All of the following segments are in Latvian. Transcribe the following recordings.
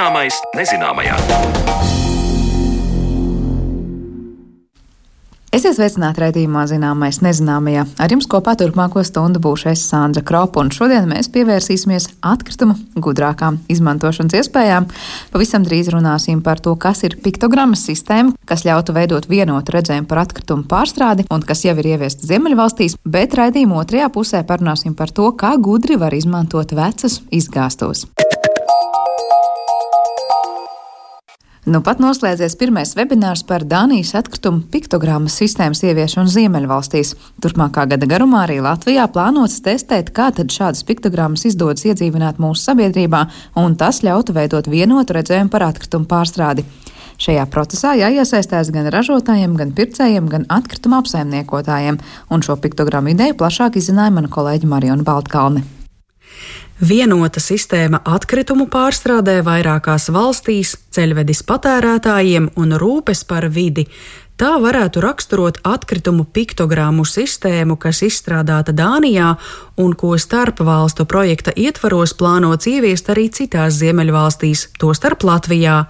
Zināmais nezināmajā. Esiet sveicināti raidījumā Zināmais nezināmajā. Ar jums kopā turpmāko stundu būšu es Sandra Kropa, un šodien mēs pievērsīsimies atkritumu gudrākām izmantošanas iespējām. Pavisam drīz runāsim par to, kas ir piktogrammas sistēma, kas ļautu veidot vienotu redzējumu par atkritumu pārstrādi un kas jau ir ieviesta Ziemeļvalstīs, bet raidījuma otrajā pusē parunāsim par to, kā gudri var izmantot vecas izgāstos. Nu pat noslēdzies pirmais webinārs par Dānijas atkritumu piktogrammas sistēmas ieviešanu Ziemeļvalstīs. Turpmākā gada garumā arī Latvijā plānots testēt, kā tad šādas piktogrammas izdodas iedzīvināt mūsu sabiedrībā, un tas ļautu veidot vienotu redzējumu par atkritumu pārstrādi. Šajā procesā jāiesaistās gan ražotājiem, gan pircējiem, gan atkrituma apsaimniekotājiem, un šo piktogrammu ideju plašāk izzināja mana kolēģa Mariona Baltkalne. Vienota sistēma atkritumu pārstrādē vairākās valstīs, ceļvedis patērētājiem un rūpes par vidi. Tā varētu raksturot atkritumu piktogrammu sistēmu, kas izstrādāta Dānijā un ko starp valstu projekta ietvaros plānots ieviest arī citās Ziemeļvalstīs, tostarp Latvijā.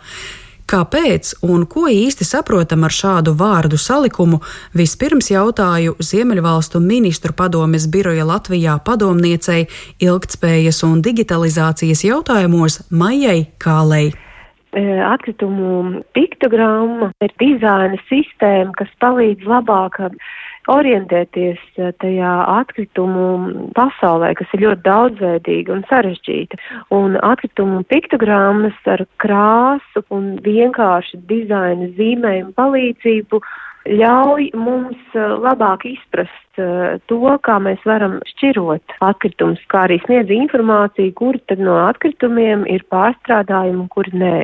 Kāpēc un ko īsti saprotam ar šādu vārdu salikumu, vispirms jautāju Ziemeļvalstu ministru padomes biroja Latvijā padomniecei ilgtspējas un digitalizācijas jautājumos Maijai Kālei. E, atkritumu piktogramma ir dizaina sistēma, kas palīdz labāk orientēties eh, tajā atkritumu pasaulē, kas ir ļoti daudzveidīga un sarežģīta. Un atkritumu piktogrammas ar krāsu un vienkārši dizaina zīmējumu palīdzību ļauj mums eh, labāk izprast eh, to, kā mēs varam šķirot atkritumus, kā arī sniedz informāciju, kuri tad no atkritumiem ir pārstrādājumi un kuri nē.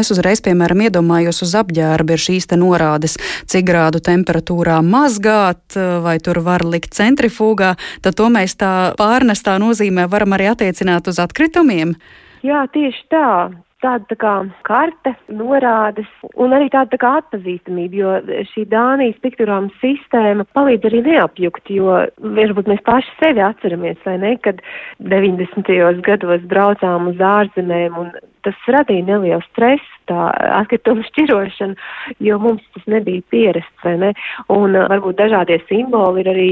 Es uzreiz, piemēram, iedomājos uz apģērba ir šīs te norādes, cik grādu temperatūrā mazgāt, eh, vai tur var likt centrifūgā, tad to mēs tā pārnestā nozīmē varam arī attiecināt uz atkritumiem. Jā, tieši tā tāda tā kā karte, norādes un arī tāda tā kā atpazīstamība, jo šī Dānijas pikturāma sistēma palīdz arī neapjukt, jo varbūt mēs paši sevi atceramies, vai ne, kad 90. gados braucām uz ārzemēm un tas radīja nelielu stresu, tā atkritumu šķirošana, jo mums tas nebija pierasts, vai ne, un varbūt dažādie simboli ir arī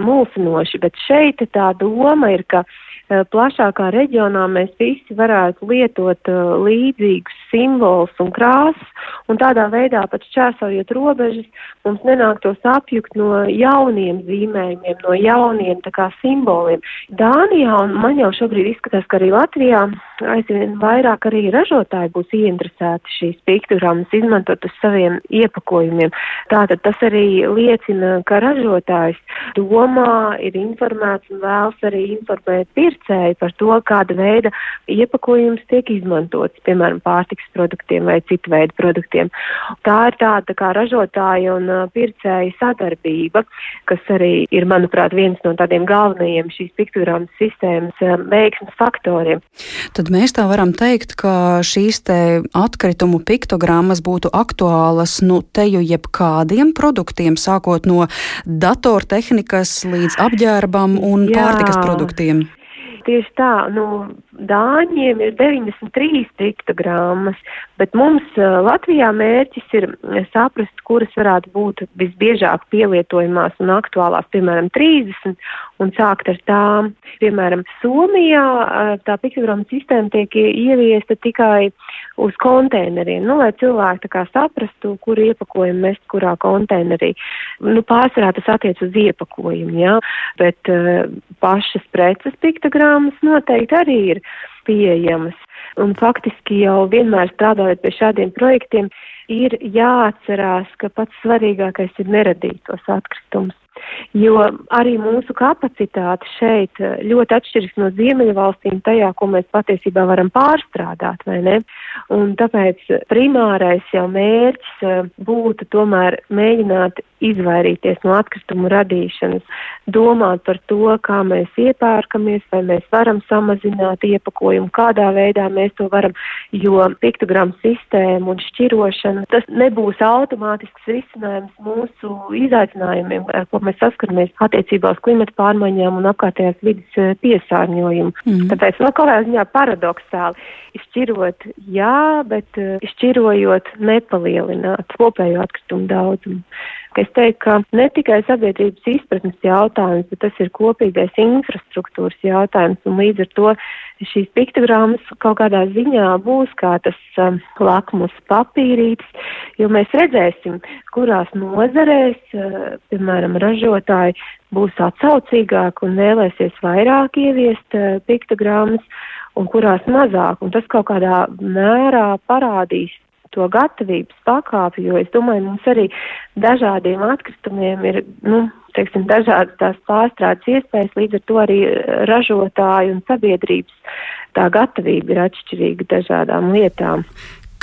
mulsinoši, bet šeit tā doma ir, ka plašākā reģionā mēs visi varētu lietot uh, līdzīgus simbolus un krāsas, un tādā veidā pat šķērsojot robežas, mums nenāktos apjukt no jauniem zīmējumiem, no jauniem kā simboliem. Dānijā, un man jau šobrīd izskatās, ka arī Latvijā aizvien vairāk arī ražotāji būs ieinteresēti šīs piktogrammas izmantot uz saviem iepakojumiem. Tātad tas arī liecina, ka ražotājs domā, ir informēts un vēlas arī informēt pircējus pircēju par to, kāda veida iepakojums tiek izmantots, piemēram, pārtiks produktiem vai citu veidu produktiem. Tā ir tāda tā kā ražotāja un pircēja sadarbība, kas arī ir, manuprāt, viens no tādiem galvenajiem šīs piktogrammas sistēmas veiksmes faktoriem. Tad mēs tā varam teikt, ka šīs te atkritumu piktogrammas būtu aktuālas nu teju jebkādiem produktiem, sākot no datortehnikas līdz apģērbam un Jā. pārtikas produktiem tieši tā, nu, Dāņiem ir 93 piktogrammas, bet mums Latvijā mērķis ir saprast, kuras varētu būt visbiežāk pielietojamās un aktuālās, piemēram, 30, un sākt ar tām. Piemēram, Somijā tā piktogramma sistēma tiek ieviesta tikai uz konteineriem, nu, lai cilvēki tā kā saprastu, kur iepakojumu mest kurā konteinerī. Nu, pārsvarā tas attiec uz iepakojumu, jā, bet uh, pašas preces piktogrammas noteikti arī ir pieejamas. Un faktiski jau vienmēr strādājot pie šādiem projektiem, ir jāatcerās, ka pats svarīgākais ir neradīt tos atkritumus. Jo arī mūsu kapacitāte šeit eh, ļoti atšķiras no ziemeļvalstīm tajā, ko mēs patiesībā varam pārstrādāt, vai ne? Un tāpēc primārais jau mērķis eh, būtu tomēr mēģināt izvairīties no atkritumu radīšanas, domāt par to, kā mēs iepērkamies, vai mēs varam samazināt iepakojumu, kādā veidā mēs to varam, jo piktogramu sistēma un šķirošana, tas nebūs automātisks risinājums mūsu izaicinājumiem, ar ko mēs saskaramies attiecībā uz klimata pārmaiņām un apkārtējās vidas eh, piesārņojumu. Mm. Tāpēc, nu, kaut kādā ziņā paradoxāli, izšķirot jā, bet izšķirojot nepalielināt kopējo atkritumu daudzumu. Es teiktu, ka ne tikai sabiedrības izpratnes jautājums, bet tas ir kopīgais infrastruktūras jautājums, un līdz ar to šīs piktogrammas kaut kādā ziņā būs kā tas um, lakmus papīrītis, jo mēs redzēsim, kurās nozarēs, uh, piemēram, ražotāji būs atsaucīgāki un vēlēsies vairāk ieviest uh, piktogrammas, un kurās mazāk, un tas kaut kādā mērā parādīs to gatavības pakāpi, jo es domāju, mums arī dažādiem atkritumiem ir, nu, teiksim, dažādas tās pārstrādes iespējas, līdz ar to arī ražotāju un sabiedrības tā gatavība ir atšķirīga dažādām lietām.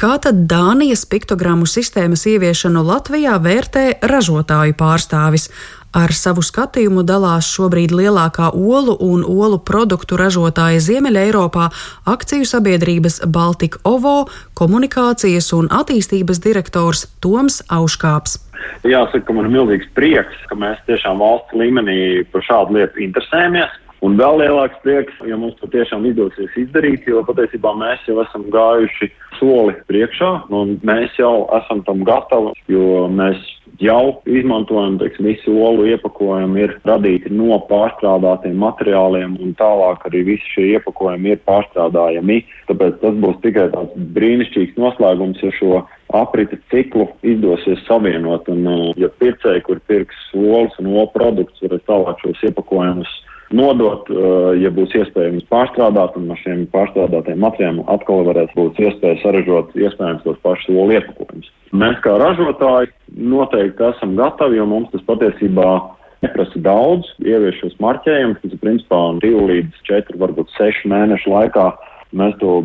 Kā tad Dānijas piktogrammu sistēmas ieviešanu Latvijā vērtē ražotāju pārstāvis? Ar savu skatījumu dalās šobrīd lielākā olu un olu produktu ražotāja Ziemeļa Eiropā akciju sabiedrības Baltika OVO komunikācijas un attīstības direktors Toms Auškāps. Jāsaka, man ir milzīgs prieks, ka mēs tiešām valsts līmenī par šādu lietu interesējamies. Un vēl lielāks prieks, ja mums to tiešām izdosies izdarīt, jo patiesībā mēs jau esam gājuši soli priekšā, un mēs jau esam tam gatavi, jo mēs jau izmantojam, teiksim, visu olu iepakojumu ir radīti no pārstrādātiem materiāliem, un tālāk arī visi šie iepakojumi ir pārstrādājami. Tāpēc tas būs tikai tāds brīnišķīgs noslēgums, ja šo aprita ciklu izdosies savienot, un ja pircēji, kur pirks olas un olu produktus, varēs tālāk šos iepakojumus nodot, eh, ja būs iespējams pārstrādāt, un ar šiem pārstrādātiem materiāliem atkal varēs būt iespēja saražot iespējams tos pašus olu iepakojumus. Mēs kā ražotāji noteikti esam gatavi, jo mums tas patiesībā neprasa daudz, ievieš šos marķējumus, tas ir principā 2 līdz 4, varbūt 6 mēnešu laikā Mēs to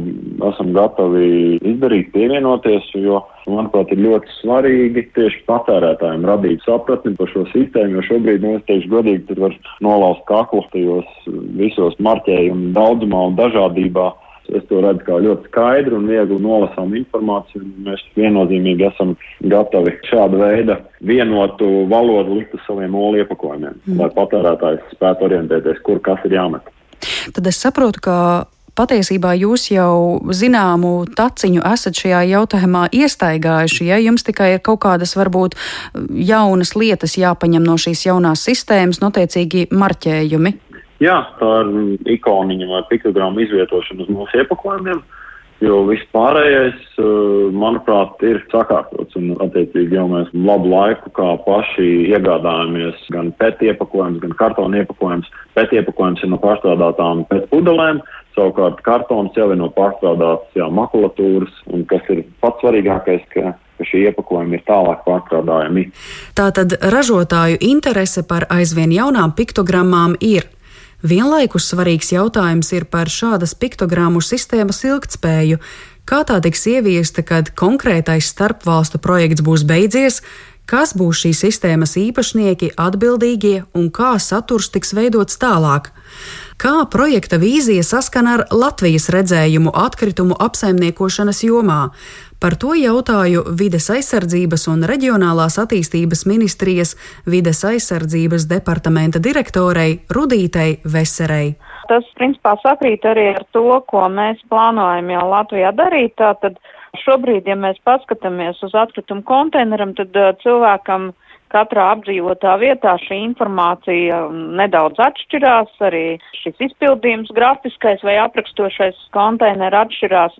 esam gatavi izdarīt, pievienoties, jo, manuprāt, ir ļoti svarīgi tieši patērētājiem radīt sapratni par šo sistēmu, jo šobrīd, nu, es teikšu godīgi, tur var nolauzt kaklu tajos visos marķējumu daudzumā un dažādībā. Es to redzu kā ļoti skaidru un viegli nolasām informāciju. Mēs viennozīmīgi esam gatavi šāda veida vienotu valodu likt uz saviem olu iepakojumiem, mm. lai patērētājs spētu orientēties, kur kas ir jāmet. Tad es saprotu, ka patiesībā jūs jau zināmu taciņu esat šajā jautājumā iestaigājuši. Ja jums tikai ir kaut kādas varbūt jaunas lietas jāpaņem no šīs jaunās sistēmas, notiecīgi marķējumi. Jā, tā ir ikoniņa vai piktogramma izvietošana uz mūsu iepakojumiem. Jo viss pārējais, eh, manuprāt, ir sakārtots. Un, attiecīgi, jau mēs labu laiku kā paši iegādājamies gan PET iepakojumus, gan kartona iepakojumus. PET iepakojums ir no pārstrādātām PET pudelēm, savukārt kartons jau ir no pārstrādātas jā, makulatūras, un kas ir pats svarīgākais, ka ka šie iepakojumi ir tālāk pārstrādājami. Tātad ražotāju interese par aizvien jaunām piktogrammām ir. Vienlaikus svarīgs jautājums ir par šādas piktogrammu sistēmas ilgtspēju. Kā tā tiks ieviesta, kad konkrētais starpvalstu projekts būs beidzies, kas būs šīs sistēmas īpašnieki, atbildīgie un kā saturs tiks veidots tālāk. Kā projekta vīzija saskana ar Latvijas redzējumu atkritumu apsaimniekošanas jomā? Par to jautāju Vides aizsardzības un reģionālās attīstības ministrijas Vides aizsardzības departamenta direktorei Rudītei Veserei. Tas, principā, sakrīt arī ar to, ko mēs plānojam jau Latvijā darīt. Tātad šobrīd, ja mēs paskatāmies uz atkritumu konteineram, tad uh, cilvēkam katrā apdzīvotā vietā šī informācija nedaudz atšķirās, arī šis izpildījums grafiskais vai aprakstošais konteineru atšķirās.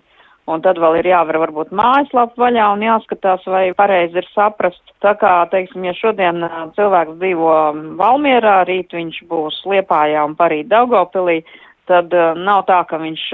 Un tad vēl ir jāvar varbūt mājaslapa vaļā un jāskatās, vai pareizi ir saprast. Tā kā, teiksim, ja šodien cilvēks dzīvo Valmierā, rīt viņš būs Liepājā un parīt Daugopilī, tad nav tā, ka viņš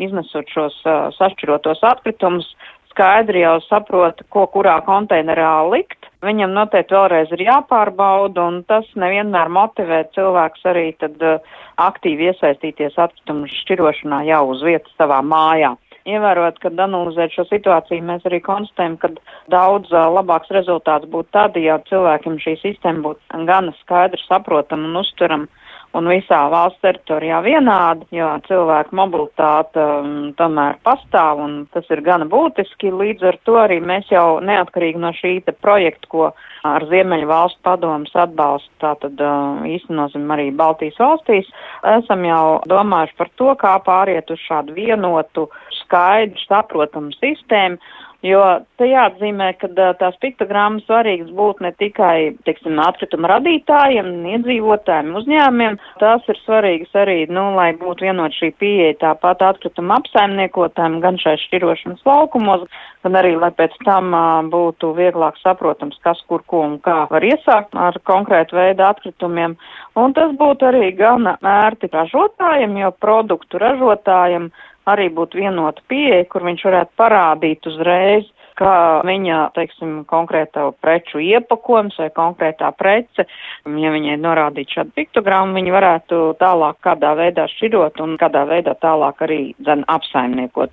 iznesot šos sašķirotos atkritumus, skaidri jau saprot, ko kurā konteinerā likt. Viņam noteikti vēlreiz ir jāpārbauda, un tas nevienmēr motivē cilvēks arī tad uh, aktīvi iesaistīties atkritumu šķirošanā jau uz vietas savā mājā. ievērot, kad analizēt šo situāciju, mēs arī konstatējam, ka daudz labāks rezultāts būtu tad, ja cilvēkiem šī sistēma būtu gana skaidri saprotama un uztverama un visā valsts teritorijā vienādi, jo cilvēku mobilitāte um, tomēr pastāv un tas ir gana būtiski. Līdz ar to arī mēs jau neatkarīgi no šī projekta, ko ar Ziemeļu valstu padomus atbalstu, tātad uh, īstenosim arī Baltijas valstīs, esam jau domājuši par to, kā pāriet uz šādu vienotu, skaidru, saprotamu sistēmu Jo te jāatzīmē, ka tās piktogrammas svarīgas būtu ne tikai, teiksim, atkrituma radītājiem, iedzīvotājiem, uzņēmumiem, tās ir svarīgas arī, nu, lai būtu vienot šī pieeja tāpat atkrituma apsaimniekotājiem, gan šai šķirošanas laukumos, gan arī, lai pēc tam uh, būtu vieglāk saprotams, kas, kur, ko un kā var iesākt ar konkrētu veidu atkritumiem. Un tas būtu arī gana ērti ražotājiem, jo produktu ražotājiem arī būtu vienota pieeja, kur viņš varētu parādīt uzreiz, kā viņa, teiksim, konkrēta preču iepakojums vai konkrētā prece, ja viņai norādīt šādu piktogrammu, viņi varētu tālāk kādā veidā šķirot un kādā veidā tālāk arī dzen apsaimniekot.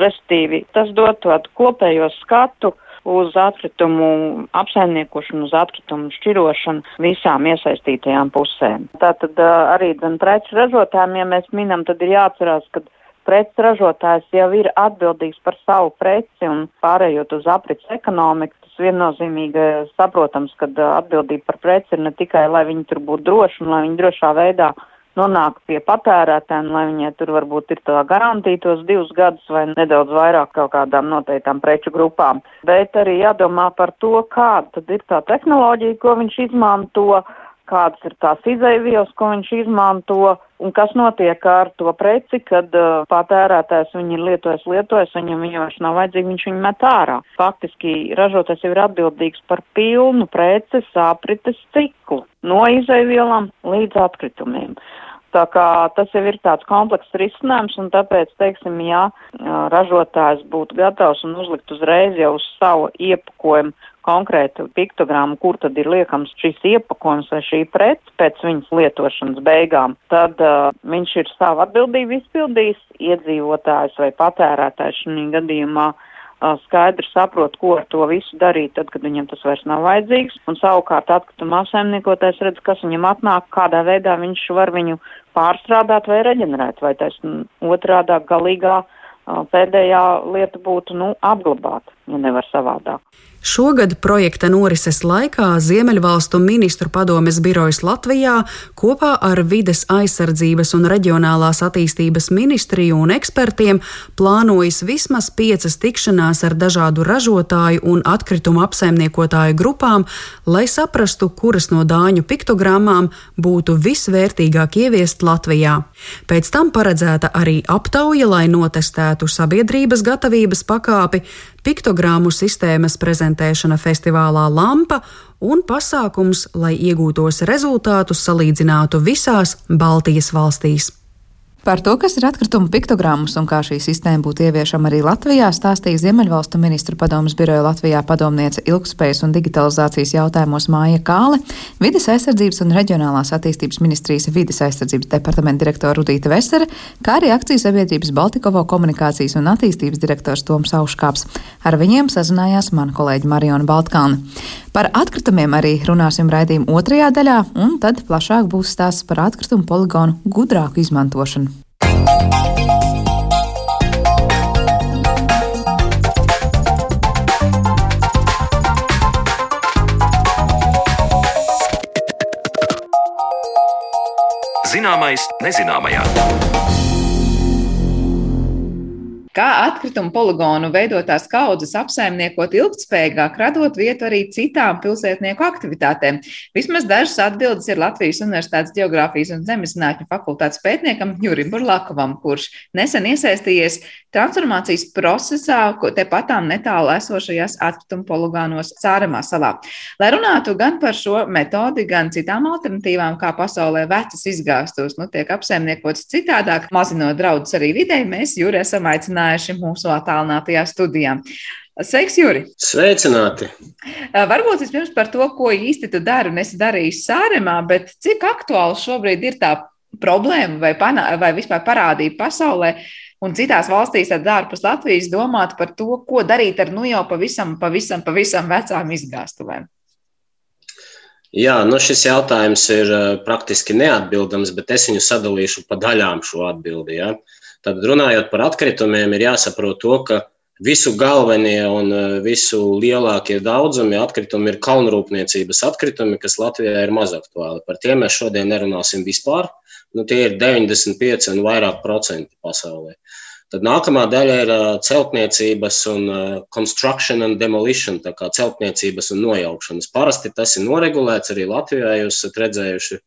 Restīvi, tas dot tādu kopējo skatu uz atkritumu apsaimniekošanu, uz atkritumu šķirošanu visām iesaistītajām pusēm. Tātad arī dzen preču ražotājiem, ja mēs minam, tad ir jāatcerās, ka preces ražotājs jau ir atbildīgs par savu preci un pārējot uz aprits ekonomiku, tas viennozīmīgi saprotams, ka atbildība par preci ir ne tikai, lai viņi tur būtu droši un lai viņi drošā veidā nonāk pie patērētēm, lai viņai tur varbūt ir tā garantija tos divus gadus vai nedaudz vairāk kaut kādām noteiktām preču grupām. Bet arī jādomā par to, kāda tad ir tā tehnoloģija, ko viņš izmanto, kādas ir tās izaivielas, ko viņš izmanto, un kas notiek ar to preci, kad uh, patērētājs viņu ir lietojis, lietojis, viņam viņa vairs nav vajadzīga, viņš viņu met ārā. Faktiski ražotājs jau ir atbildīgs par pilnu preces aprites ciklu, no izaivielām līdz atkritumiem. Tā kā tas jau ir tāds komplekss risinājums, un tāpēc, teiksim, ja ražotājs būtu gatavs un uzlikt uzreiz jau uz savu iepakojumu konkrētu piktogrammu, kur tad ir liekams šīs iepakojums vai šī prece pēc viņas lietošanas beigām, tad uh, viņš ir savu atbildību izpildījis, iedzīvotājs vai patērētājs šī gadījumā skaidri saprot, ko ar to visu darīt, tad, kad viņam tas vairs nav vajadzīgs. Un savukārt atkrituma apsaimniekotājs redz, kas viņam atnāk, kādā veidā viņš var viņu pārstrādāt vai reģenerēt, vai tas otrādā galīgā pēdējā lieta būtu nu, apglabāt, ja nevar savādāk. Šogad projekta norises laikā Ziemeļvalstu ministru padomes birojas Latvijā kopā ar Vides aizsardzības un reģionālās attīstības ministriju un ekspertiem plānojas vismaz piecas tikšanās ar dažādu ražotāju un atkritumu apsaimniekotāju grupām, lai saprastu, kuras no dāņu piktogrammām būtu visvērtīgāk ieviest Latvijā. Pēc tam paredzēta arī aptauja, lai notestētu sabiedrības gatavības pakāpi, piktogrammu sistēmas prezentēšana festivālā Lampa un pasākums, lai iegūtos rezultātus salīdzinātu visās Baltijas valstīs. Par to, kas ir atkrituma piktogrammas un kā šī sistēma būtu ieviešama arī Latvijā, stāstīja Ziemeļvalstu ministru padomus biroja Latvijā padomniece ilgspējas un digitalizācijas jautājumos Māja Kāle, vides aizsardzības un reģionālās attīstības ministrijas vides aizsardzības departamenta direktora Rudīta Vesere, kā arī akcijas sabiedrības Baltikovo komunikācijas un attīstības direktors Toms Auškāps. Ar viņiem sazinājās mana kolēģi Mariona Baltkalna. Par atkritumiem arī runāsim raidījuma otrajā daļā, un tad plašāk būs stāsts par atkritumu poligonu gudrāku izmantošanu. Zināmais nezināmajā kā atkritumu poligonu veidotās kaudzes apsaimniekot ilgtspējīgāk, radot vietu arī citām pilsētnieku aktivitātēm. Vismaz dažas atbildes ir Latvijas Universitātes Geogrāfijas un Zemeszinātņu fakultātes pētniekam Jurim Burlakovam, kurš nesen iesaistījies transformācijas procesā, tepatām netālu esošajās atkritumu poligānos Cāremā salā. Lai runātu gan par šo metodi, gan citām alternatīvām, kā pasaulē vecas izgāstos, nu, tiek apsaimniekotas citādāk, mazinot draudus arī videi, mēs Juri esam aicinājuši uzaicinājuši mūsu attālinātajā studijā. Sveiks, Juri! Sveicināti! Varbūt vispirms par to, ko īsti tu dari un esi darījis sāremā, bet cik aktuāli šobrīd ir tā problēma vai, panā, vai vispār parādība pasaulē, un citās valstīs, tad ārpus Latvijas, domāt par to, ko darīt ar nu jau pavisam, pavisam, pavisam vecām izgāstuvēm? Jā, nu šis jautājums ir uh, praktiski neatbildams, bet es viņu sadalīšu pa daļām šo atbildi. Ja? Tad runājot par atkritumiem, ir jāsaprot to, ka visu galvenie un uh, visu lielākie daudzumi atkritumi ir kalnrūpniecības atkritumi, kas Latvijā ir maz aktuāli. Par tiem mēs šodien nerunāsim vispār. Nu, tie ir 95 un vairāk procenti pasaulē. Tad nākamā daļa ir celtniecības un construction and demolition, tā kā celtniecības un nojaukšanas. Parasti tas ir noregulēts arī Latvijā. Jūs esat redzējuši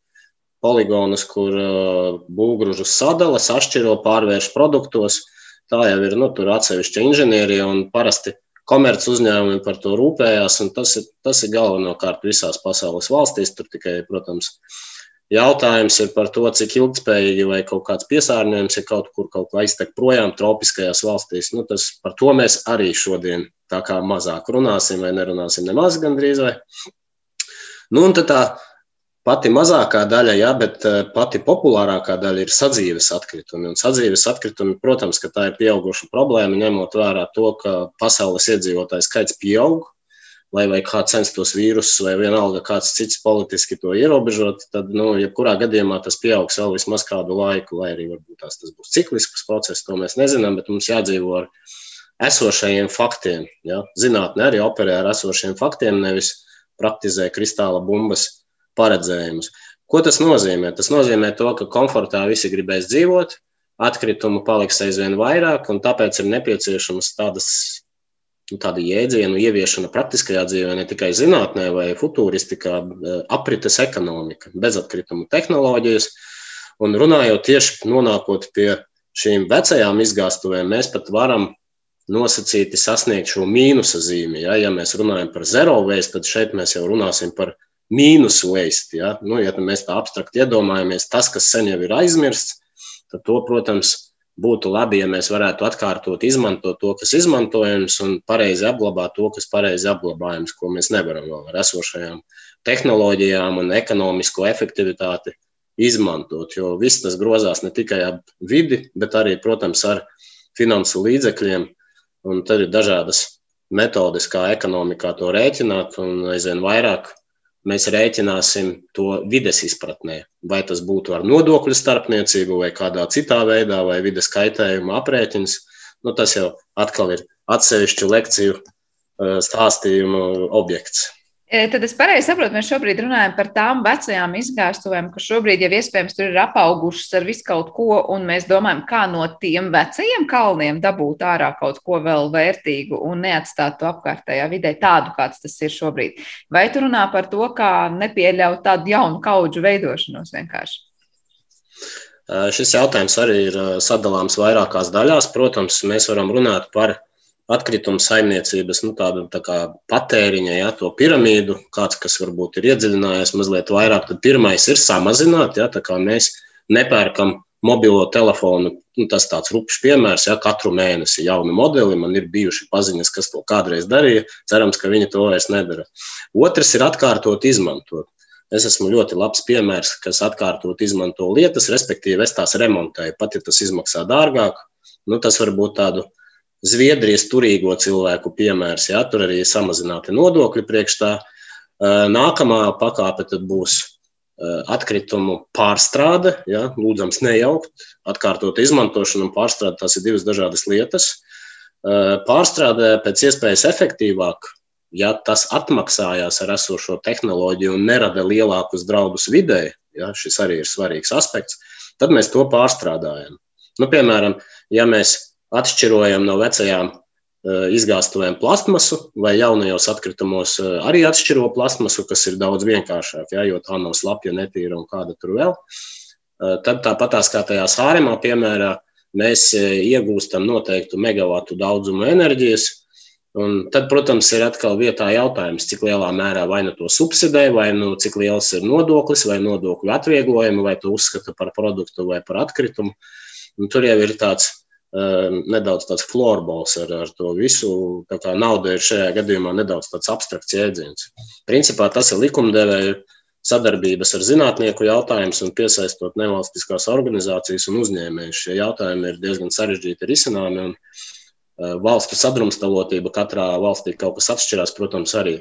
poligonus, kur būvgrūžus sadala, sašķiro, pārvērš produktos. Tā jau ir nu, atsevišķa inženierija un parasti komerc uzņēmumi par to rūpējās. Tas ir, tas ir galvenokārt visās pasaules valstīs. Tur tikai, protams, Jautājums ir par to, cik ilgspējīgi vai kaut kāds piesārņojums ir kaut kur kaut aiztek projām tropiskajās valstīs. Nu, tas, par to mēs arī šodien tā kā mazāk runāsim vai nerunāsim nemaz gandrīz. Vai. Nu, un tā pati mazākā daļa, jā, bet eh, pati populārākā daļa ir sadzīves atkritumi. Un sadzīves atkritumi, protams, ka tā ir pieauguša problēma, ņemot vērā to, ka pasaules iedzīvotāju skaits pieaug lai vai kā censtos vīrusus, vai vienalga kāds cits politiski to ierobežot, tad, nu, jebkurā gadījumā tas pieaugs vēl vismaz kādu laiku, lai arī varbūt tās, tas būs ciklisks process, to mēs nezinām, bet mums jādzīvo ar esošajiem faktiem. Ja? Zinātne arī operē ar esošiem faktiem, nevis praktizē kristāla bumbas paredzējumus. Ko tas nozīmē? Tas nozīmē to, ka komfortā visi gribēs dzīvot, atkritumu paliks aizvien vairāk, un tāpēc ir nepieciešamas tādas nu, tāda jēdzienu ieviešana praktiskajā dzīvē, ne tikai zinātnē vai futūristikā, eh, aprites ekonomika, bezatkritumu tehnoloģijas. Un runājot tieši nonākot pie šīm vecajām izgāstuvēm, mēs pat varam nosacīti sasniegt šo mīnusa zīmi. Ja, ja mēs runājam par zero waste, tad šeit mēs jau runāsim par mīnus waste. Ja, nu, ja mēs tā abstrakt iedomājamies, tas, kas sen jau ir aizmirsts, tad to, protams, būtu labi, ja mēs varētu atkārtot, izmantot to, kas izmantojams, un pareizi apglabāt to, kas pareizi apglabājams, ko mēs nevaram vēl ar esošajām tehnoloģijām un ekonomisko efektivitāti izmantot. Jo viss tas grozās ne tikai ap vidi, bet arī, protams, ar finansu līdzekļiem. Un tad ir dažādas metodes, kā ekonomikā to rēķināt, un aizvien vairāk mēs rēķināsim to vides izpratnē. Vai tas būtu ar nodokļu starpniecību, vai kādā citā veidā, vai vides kaitējuma aprēķins. Nu, tas jau atkal ir atsevišķu lekciju eh, stāstījumu objekts. E, tad es pareizi saprotu, mēs šobrīd runājam par tām vecajām izgāstuvēm, kas šobrīd jau iespējams tur ir apaugušas ar visu kaut ko, un mēs domājam, kā no tiem vecajiem kalniem dabūt ārā kaut ko vēl vērtīgu un neatstāt to apkārtējā vidē tādu, kāds tas ir šobrīd. Vai tu runā par to, kā nepieļaut tādu jaunu kaudžu veidošanos vienkārši? Šis jautājums arī ir e, sadalāms vairākās daļās. Protams, mēs varam runāt par atkritumu saimniecības nu, tādu tā kā patēriņa, ja, to piramīdu, kāds, kas varbūt ir iedziļinājies mazliet vairāk, tad pirmais ir samazināt, ja, tā kā mēs nepērkam mobilo telefonu, nu, tas tāds rupšs piemērs, ja katru mēnesi jaunu modeli, man ir bijuši paziņas, kas to kādreiz darīja, cerams, ka viņi to vairs nedara. Otrs ir atkārtot izmantot. Es esmu ļoti labs piemērs, kas atkārtot izmanto lietas, respektīvi es tās remontēju, pat ja tas izmaksā dārgāk, nu, tas var būt tādu Zviedrijas turīgo cilvēku piemērs. Ja, tur arī ir samazināti nodokļi priekš tā. Nākamā pakāpe būs atkritumu pārstrāde. Ja, lūdzams, nejaukt, atkārtot izmantošanu un pārstrāde. Tas ir divas dažādas lietas. Pārstrādē pēc iespējas efektīvāk, ja tas atmaksājās ar esošo tehnoloģiju un nerada lielākus draudus vidē, ja, šis arī ir svarīgs aspekts, tad mēs to pārstrādājam. Nu, piemēram, ja mēs atšķirojam no vecajām eh, izgāstuvēm plasmasu, vai jaunajos atkritumos eh, arī atšķiro plasmasu, kas ir daudz vienkāršāk, ja, jo tā nav slapja, netīra un kāda tur vēl. Eh, tad tāpatās kā tajā sāremā piemērā, mēs iegūstam noteiktu megawatu daudzumu enerģijas. Un tad, protams, ir atkal vietā jautājums, cik lielā mērā vai nu to subsidē, vai nu cik liels ir nodoklis, vai nodokļu atvieglojumi, vai to uzskata par produktu vai par atkritumu. Un tur jau ir tāds Ehm, nedaudz tāds floorbols ar, ar to visu. Tā kā nauda ir šajā gadījumā nedaudz tāds abstrakts jēdziens. Principā tas ir likumdevēja sadarbības ar zinātnieku jautājumus un piesaistot nevalstiskās organizācijas un uzņēmējus. Šie jautājumi ir diezgan sarežģīti risināmi. Un, uh, valstu sadrumstalotība katrā valstī kaut kas atšķirās, protams, arī.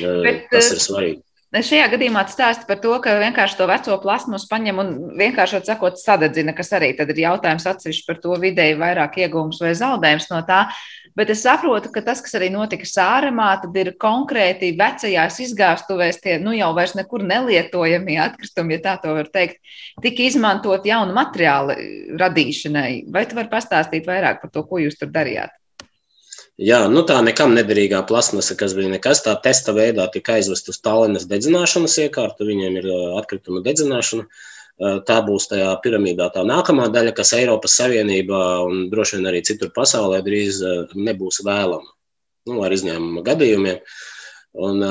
Uh, Bet, tas ir svarīgi. Šajā gadījumā stāsta par to, ka vienkārši to veco plasmas paņem un vienkārši sakot, sadedzina, kas arī ir jautājums atsevišķi par to vidēji vairāk iegūmus vai zaudējums no tā. Bet es saprotu, ka tas, kas arī notika sāremā, tad ir konkrēti vecajās izgāstuvēs tie nu jau vairs nekur nelietojamie atkritumi, ja tā to var teikt, tika izmantot jaunu materiālu radīšanai. Vai tu vari pastāstīt vairāk par to, ko jūs tur darījāt? Jā, nu tā nekam nederīgā plasmasa, kas bija nekas, tā testa veidā tika aizvest uz Tallinas dedzināšanas iekārtu, viņiem ir atkrituma dedzināšana. Tā būs tajā piramīdā tā nākamā daļa, kas Eiropas Savienībā un droši vien arī citur pasaulē drīz nebūs vēlama, nu, ar izņēmuma gadījumiem. Un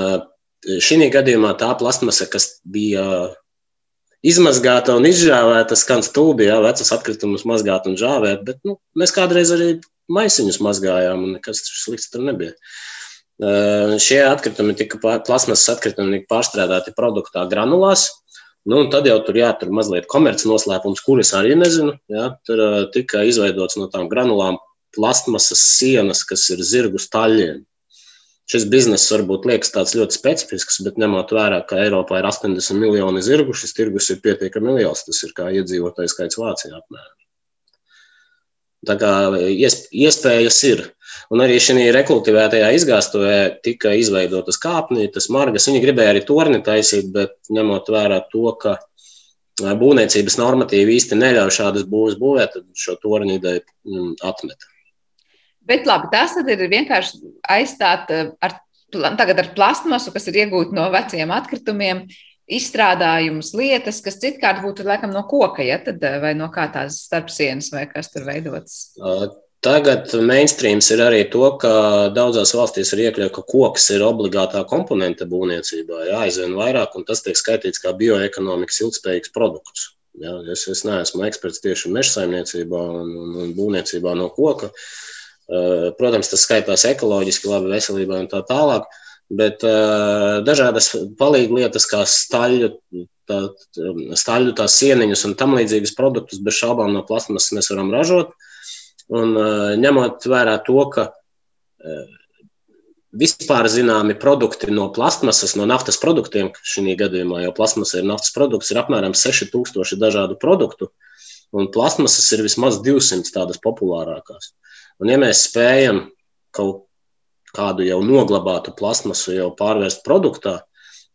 šī gadījumā tā plasmasa, kas bija izmazgāta un izžāvēta, skan stulbi, jā, vecas atkritumus mazgāt un žāvēt, bet nu, mēs kādreiz arī maisiņus mazgājām, un nekas slikts tur nebija. Uh, šie atkritumi tika plasmasas atkritumi tika pārstrādāti produktā granulās. Nu, tad jau tur jātur mazliet komerces noslēpums, kuras arī nezinu. Jā, tur uh, tika izveidots no tām granulām plasmasas sienas, kas ir zirgu staļļiem. Šis bizness varbūt liekas tāds ļoti specifisks, bet ņemot vērā, ka Eiropā ir 80 miljoni zirgu, šis tirgus ir pietiekami liels. Tas ir kā iedzīvotājs skaits Vācijā apmēram. Tā kā iespējas ir. Un arī šī rekultivētajā izgāstuvē tika izveidotas kāpnītes, margas. Viņi gribēja arī torni taisīt, bet ņemot vērā to, ka būvniecības normatīvi īsti neļauj šādas būvas būvēt, tad šo torni ideju mm, atmet. Bet labi, tas ir vienkārši aizstāt ar, tagad ar plastmasu, kas ir iegūta no veciem atkritumiem izstrādājumus, lietas, kas citkārt būtu laikam no koka, ja tad, eh, vai no kā tās starpsienas, vai kas tur veidots? Tagad mainstreams ir arī to, ka daudzās valstīs ir iekļauts, ka koks ir obligātā komponente būvniecībā, jā, aizvien vairāk, un tas tiek skaitīts kā bioekonomikas ilgspējīgs produkts. Jā, es, es neesmu eksperts tieši meža saimniecībā un, un, un būvniecībā no koka. Protams, tas skaitās ekoloģiski, labi veselībai un tā tālāk. Uh, bet uh, dažādas palīglietas, kā staļu, tā, staļu tās sieniņas un tam līdzīgas produktus bez šaubām no plasmasas mēs varam ražot. Un uh, ņemot vērā to, ka uh, vispār zināmi produkti no plasmasas, no naftas produktiem, šī gadījumā jau plasmasa ir naftas produkts, ir apmēram 6000 dažādu produktu, un plasmasas ir vismaz 200 tādas populārākās. Un ja mēs spējam kaut kādu jau noglabātu plasmasu jau pārvērst produktā,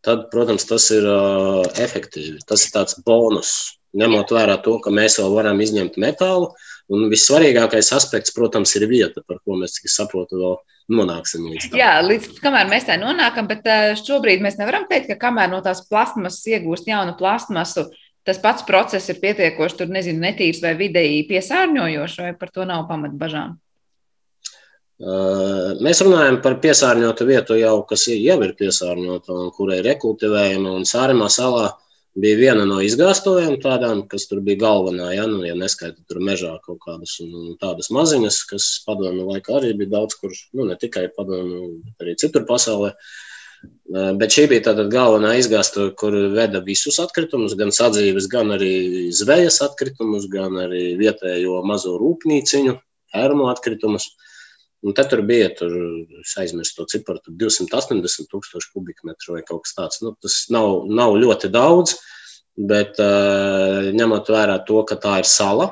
tad, protams, tas ir uh, efektīvi. Tas ir tāds bonus, ņemot vērā to, ka mēs vēl varam izņemt metālu. Un vissvarīgākais aspekts, protams, ir vieta, par ko mēs, cik saprotu, vēl nonāksim līdz tam. Jā, līdz kamēr mēs tā nonākam, bet šobrīd mēs nevaram teikt, ka kamēr no tās plasmasas iegūst jaunu plasmasu, tas pats process ir pietiekoši, tur nezinu, netīrs vai vidēji piesārņojošs, vai par to nav pamat bažām. Mēs runājam par piesārņotu vietu, jau, kas jau ir piesārņota un kurai ir rekultivējama. Un Sārimā salā bija viena no izgāstuvēm, tādām, kas tur bija galvenā. Ja, nu, ja neskaita tur mežā kaut kādas tādas maziņas, kas padomju laikā arī bija daudz, kur nu, ne tikai padomju, bet arī citur pasaulē. Bet šī bija tāda galvenā izgāstuve, kur veda visus atkritumus, gan sadzīves, gan arī zvejas atkritumus, gan arī vietējo mazo rūpnīciņu, ērmu atkritumus. Uh, Un tad tur bija, tur, es aizmirsu to ciparu, 280 tūkstoši kubikmetru vai kaut kas tāds. Nu, tas nav, nav ļoti daudz, bet uh, ņemot vērā to, ka tā ir sala,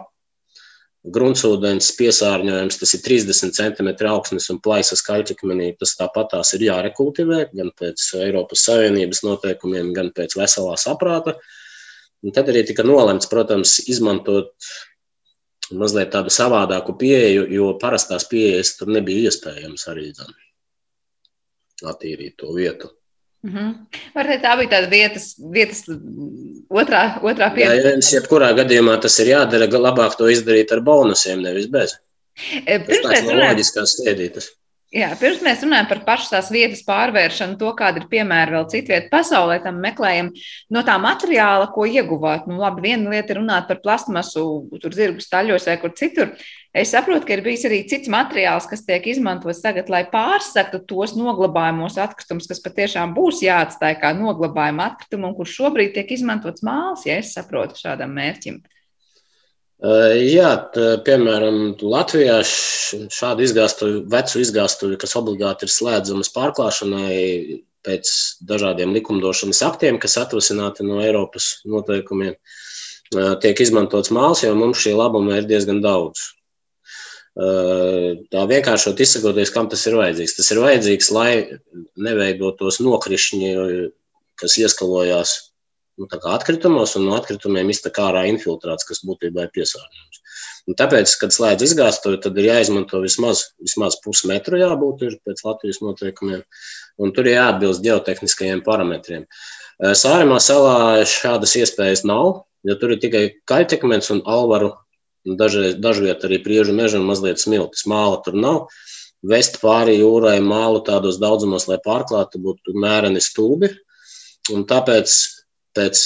gruntsūdens piesārņojums, tas ir 30 cm augsnes un plaisas kaļķakmenī, tas tāpat tās ir jārekultivē, gan pēc Eiropas Savienības noteikumiem, gan pēc veselā saprāta. Un tad arī tika nolemts, protams, izmantot mazliet tādu savādāku pieeju, jo parastās pieejas tur nebija iespējams arī zem, attīrīt to vietu. Mm -hmm. Varbūt tā bija tāda vietas, vietas otrā, otrā pieeja. Jā, jums jebkurā gadījumā tas ir jādara, labāk to izdarīt ar bonusiem, nevis bez. Pirms mēs runājam, Jā, pirms mēs runājam par pašas tās vietas pārvēršanu, to, kāda ir piemēra vēl citvieta pasaulē, tam meklējam no tā materiāla, ko ieguvāt. Nu, labi, viena lieta ir runāt par plastmasu, tur zirgu staļos vai kur citur. Es saprotu, ka ir bijis arī cits materiāls, kas tiek izmantots tagad, lai pārsaktu tos noglabājumos atkritumus, kas patiešām būs jāatstāj kā noglabājuma atkritumi un kur šobrīd tiek izmantots māls, ja es saprotu šādam mērķim. Jā, tā, piemēram, Latvijā šādu izgāstuvi, vecu izgāstuvi, kas obligāti ir slēdzamas pārklāšanai pēc dažādiem likumdošanas aktiem, kas atrasināti no Eiropas noteikumiem, tiek izmantots māls, jo mums šī labuma ir diezgan daudz. Tā vienkāršot izsakoties, kam tas ir vajadzīgs. Tas ir vajadzīgs, lai neveidotos nokrišņi, kas ieskalojās nu, atkritumos, un no atkritumiem iztek ārā infiltrāts, kas būtībā ir piesārņojums. Un tāpēc, kad slēdz izgāstuvi, tad ir jāizmanto vismaz, vismaz pusmetru jābūt pēc Latvijas noteikumiem, un tur ir jāatbilst geotehniskajiem parametriem. Sāremā salā šādas iespējas nav, jo tur ir tikai kaļķekmens un alvaru, dažviet arī priežu meža un mazliet smiltis. Māla tur nav. Vest pāri jūrai mālu tādos daudzumos, lai pārklātu, būtu mēreni stūbi. Un tāpēc pēc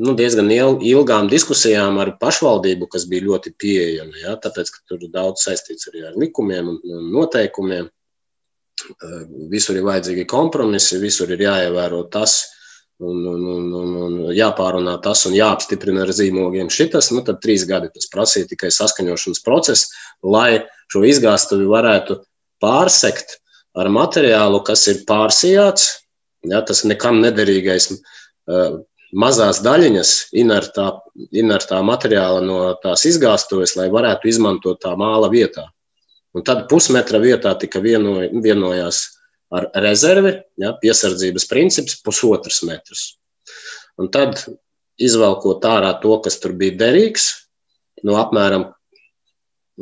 nu, diezgan ilgām diskusijām ar pašvaldību, kas bija ļoti pieejama. Ja, tāpēc, ka tur daudz saistīts arī ar likumiem un noteikumiem. Eh, visur ir vajadzīgi kompromisi, visur ir jāievēro tas, un, un, un, un, un jāpārunā tas un jāapstiprina ar zīmogiem šitas. Nu, tad trīs gadi tas prasīja tikai saskaņošanas process, lai šo izgāstuvi varētu pārsekt ar materiālu, kas ir pārsijāts. Ja, tas nekam nederīgais Eh, mazās daļiņas inertā, inertā materiāla no tās izgāstuves, lai varētu izmantot tā māla vietā. Un tad pusmetra vietā tika vieno, vienojās ar rezervi, ja, piesardzības princips pusotrs metrs. Un tad izvelkot ārā to, kas tur bija derīgs, no apmēram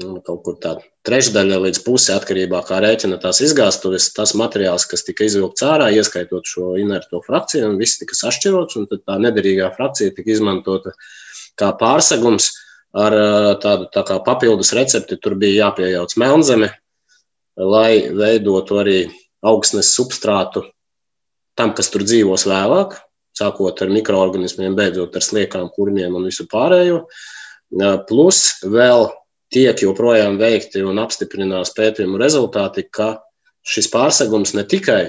nu, kaut kur tāda trešdaļa līdz pusē atkarībā no kā rēķina tās izgāstuves, tas materiāls, kas tika izvilkts ārā, ieskaitot šo inerto frakciju, un viss tika sašķirots, un tā nederīgā frakcija tika izmantota kā pārsegums ar tādu tā kā papildus recepti. Tur bija jāpiejauc melnzeme, lai veidotu arī augsnes substrātu tam, kas tur dzīvos vēlāk, sākot ar mikroorganismiem, beidzot ar sliekām, kurmiem un visu pārējo. Plus vēl tiek joprojām veikti un apstiprinās pētījumu rezultāti, ka šis pārsegums ne tikai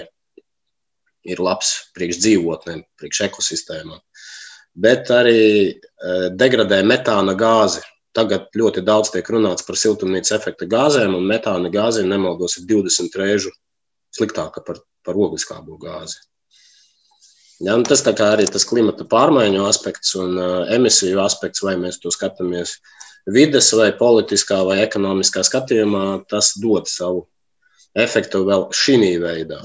ir labs priekš dzīvotnēm, priekš ekosistēmām, bet arī e, degradē metāna gāzi. Tagad ļoti daudz tiek runāts par siltumnīcas efekta gāzēm, un metāna gāze, nemaldos, ir 20 reižu sliktāka par, par ogliskābo gāzi. Ja, tas arī tas klimata pārmaiņu aspekts un uh, emisiju aspekts, vai mēs to skatāmies uh, vides vai politiskā vai ekonomiskā skatījumā, tas dod savu efektu vēl šī veidā.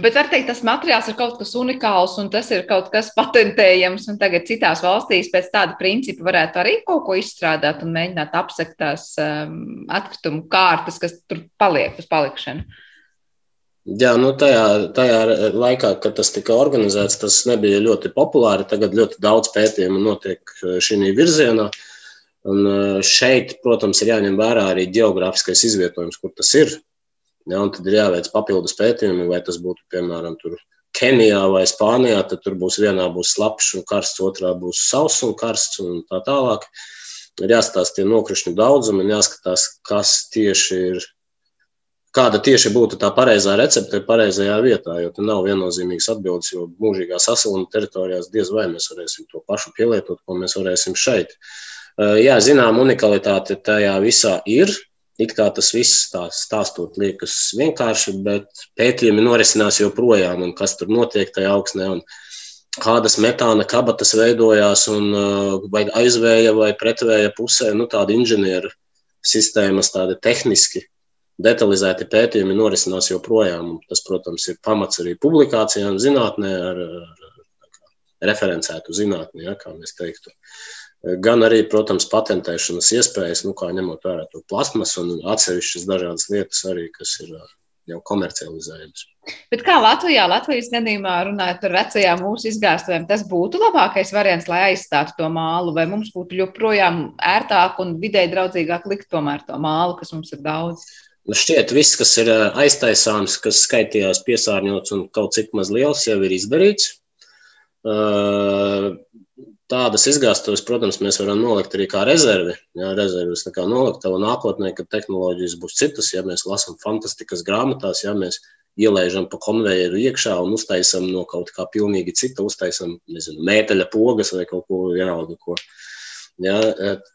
Bet var teikt, tas materiāls ir kaut kas unikāls un tas ir kaut kas patentējams. Un tagad citās valstīs pēc tāda principa varētu arī kaut ko izstrādāt un mēģināt apsekt tās um, atkritumu kārtas, kas tur paliek uz palikšanu. Jā, nu tajā, tajā laikā, kad tas tika organizēts, tas nebija ļoti populāri. Tagad ļoti daudz pētījumu notiek šī virzienā. Uh, Un eh, šeit, protams, ir jāņem vērā arī geogrāfiskais izvietojums, kur tas ir. Ja, tad ir jāveic papildus pētījumi, vai tas būtu piemēram Kenijā vai Spānijā. Tad tur būs vienā būs slapjš un karsts, otrā būs sauss un karsts un tā tālāk. Ir jāskatās tie nokrišņu daudzumi un jāskatās, kas tieši ir. Kāda tieši būtu tā pareizā recepte pareizajā vietā, jo tur nav viennozīmīgas atbildes, jo mūžīgā sasiluma teritorijās diez vai mēs varēsim to pašu pielietot, ko mēs varēsim šeit. Uh, jā, zinām, unikalitāte tajā visā ir. It kā tas viss tā stāstot liekas vienkārši, bet pētījumi norisinās joprojām, un kas tur notiek tajā augsnē, un kādas metāna kabatas veidojās, un eh, vai aizvēja vai pretvēja pusē, nu tāda inženieru sistēmas, tādi tehniski detalizēti pētījumi norisinās joprojām. Tas, protams, ir pamats arī publikācijām zinātnē, ar, ar, ar referencētu zinātnē, ja, kā mēs teiktu. Uh, gan arī, protams, patentēšanas iespējas, nu, kā ņemot vērā to plasmasu un atsevišķas dažādas lietas arī, kas ir jau komercializējamas. Bet kā Latvijā, Latvijas gadījumā runājot par vecajām mūsu izgāstuvēm, tas būtu labākais variants, lai aizstātu to mālu, vai mums būtu joprojām ērtāk un vidē draudzīgāk likt tomēr to mālu, kas mums ir daudz? Nu šķiet, viss, kas ir aiztaisāms, kas skaitījās piesārņots un kaut cik maz liels, jau ir izdarīts. Tādas izgāstuves, protams, mēs varam nolikt arī kā rezervi. Jā, rezervis kā noliktava nākotnē, kad tehnoloģijas būs citas, ja mēs lasām fantastikas grāmatās, ja mēs ielaižam pa konvejeru iekšā un uztaisam no kaut kā pilnīgi cita, uztaisam, nezinu, mēteļa pogas vai kaut ko vienalga, ko. Ja, et,